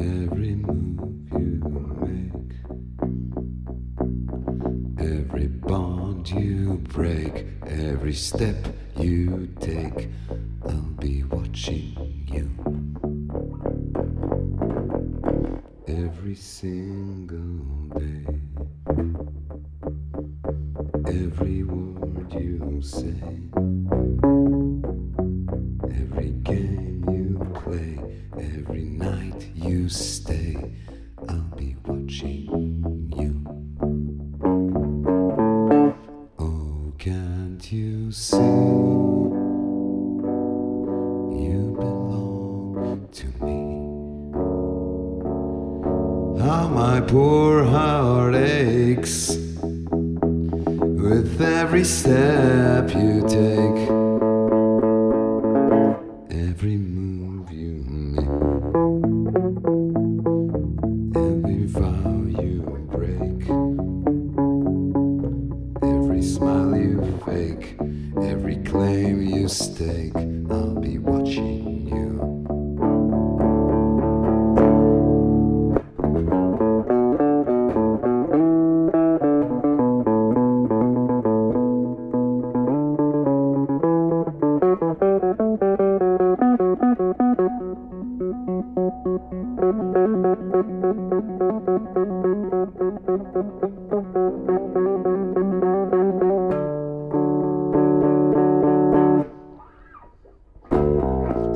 Every move you make, every bond you break, every step you take, I'll be watching you. Every single day, every you stay, I'll be watching you. Oh, can't you see? You belong to me. How my poor heart aches with every step you take, claim you stake. I'll be watching you.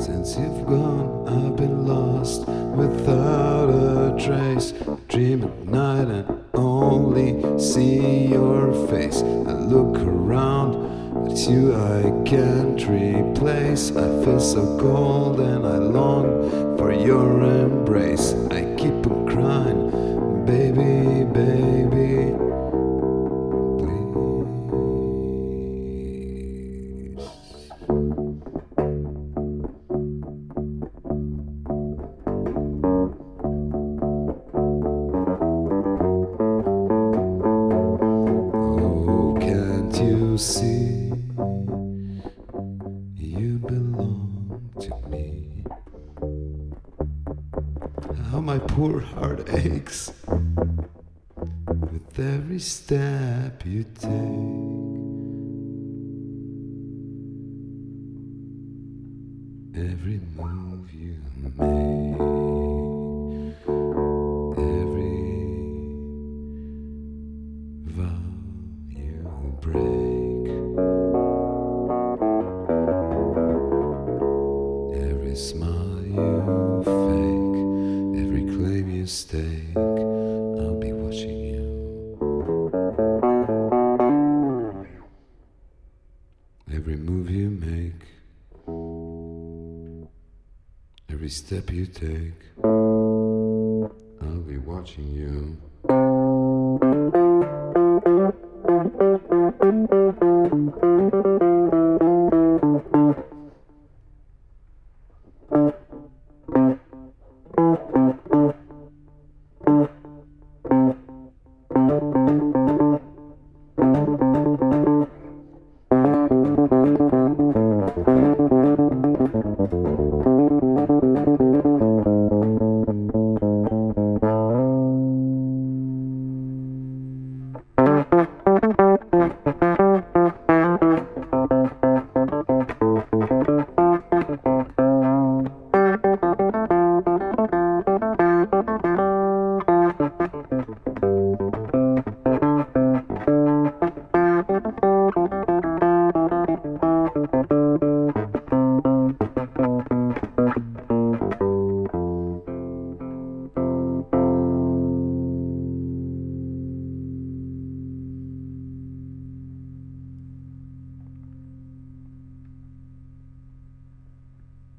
Since you've gone, I've been lost without a trace. Dream at night and only see your face. I look around, but you I can't replace. I feel so cold and I long for your embrace. See? You belong to me. How my poor heart aches with every step you take. Every move you make, every smile you fake, every claim you stake, I'll be watching you. Every move you make, every step you take, I'll be watching you.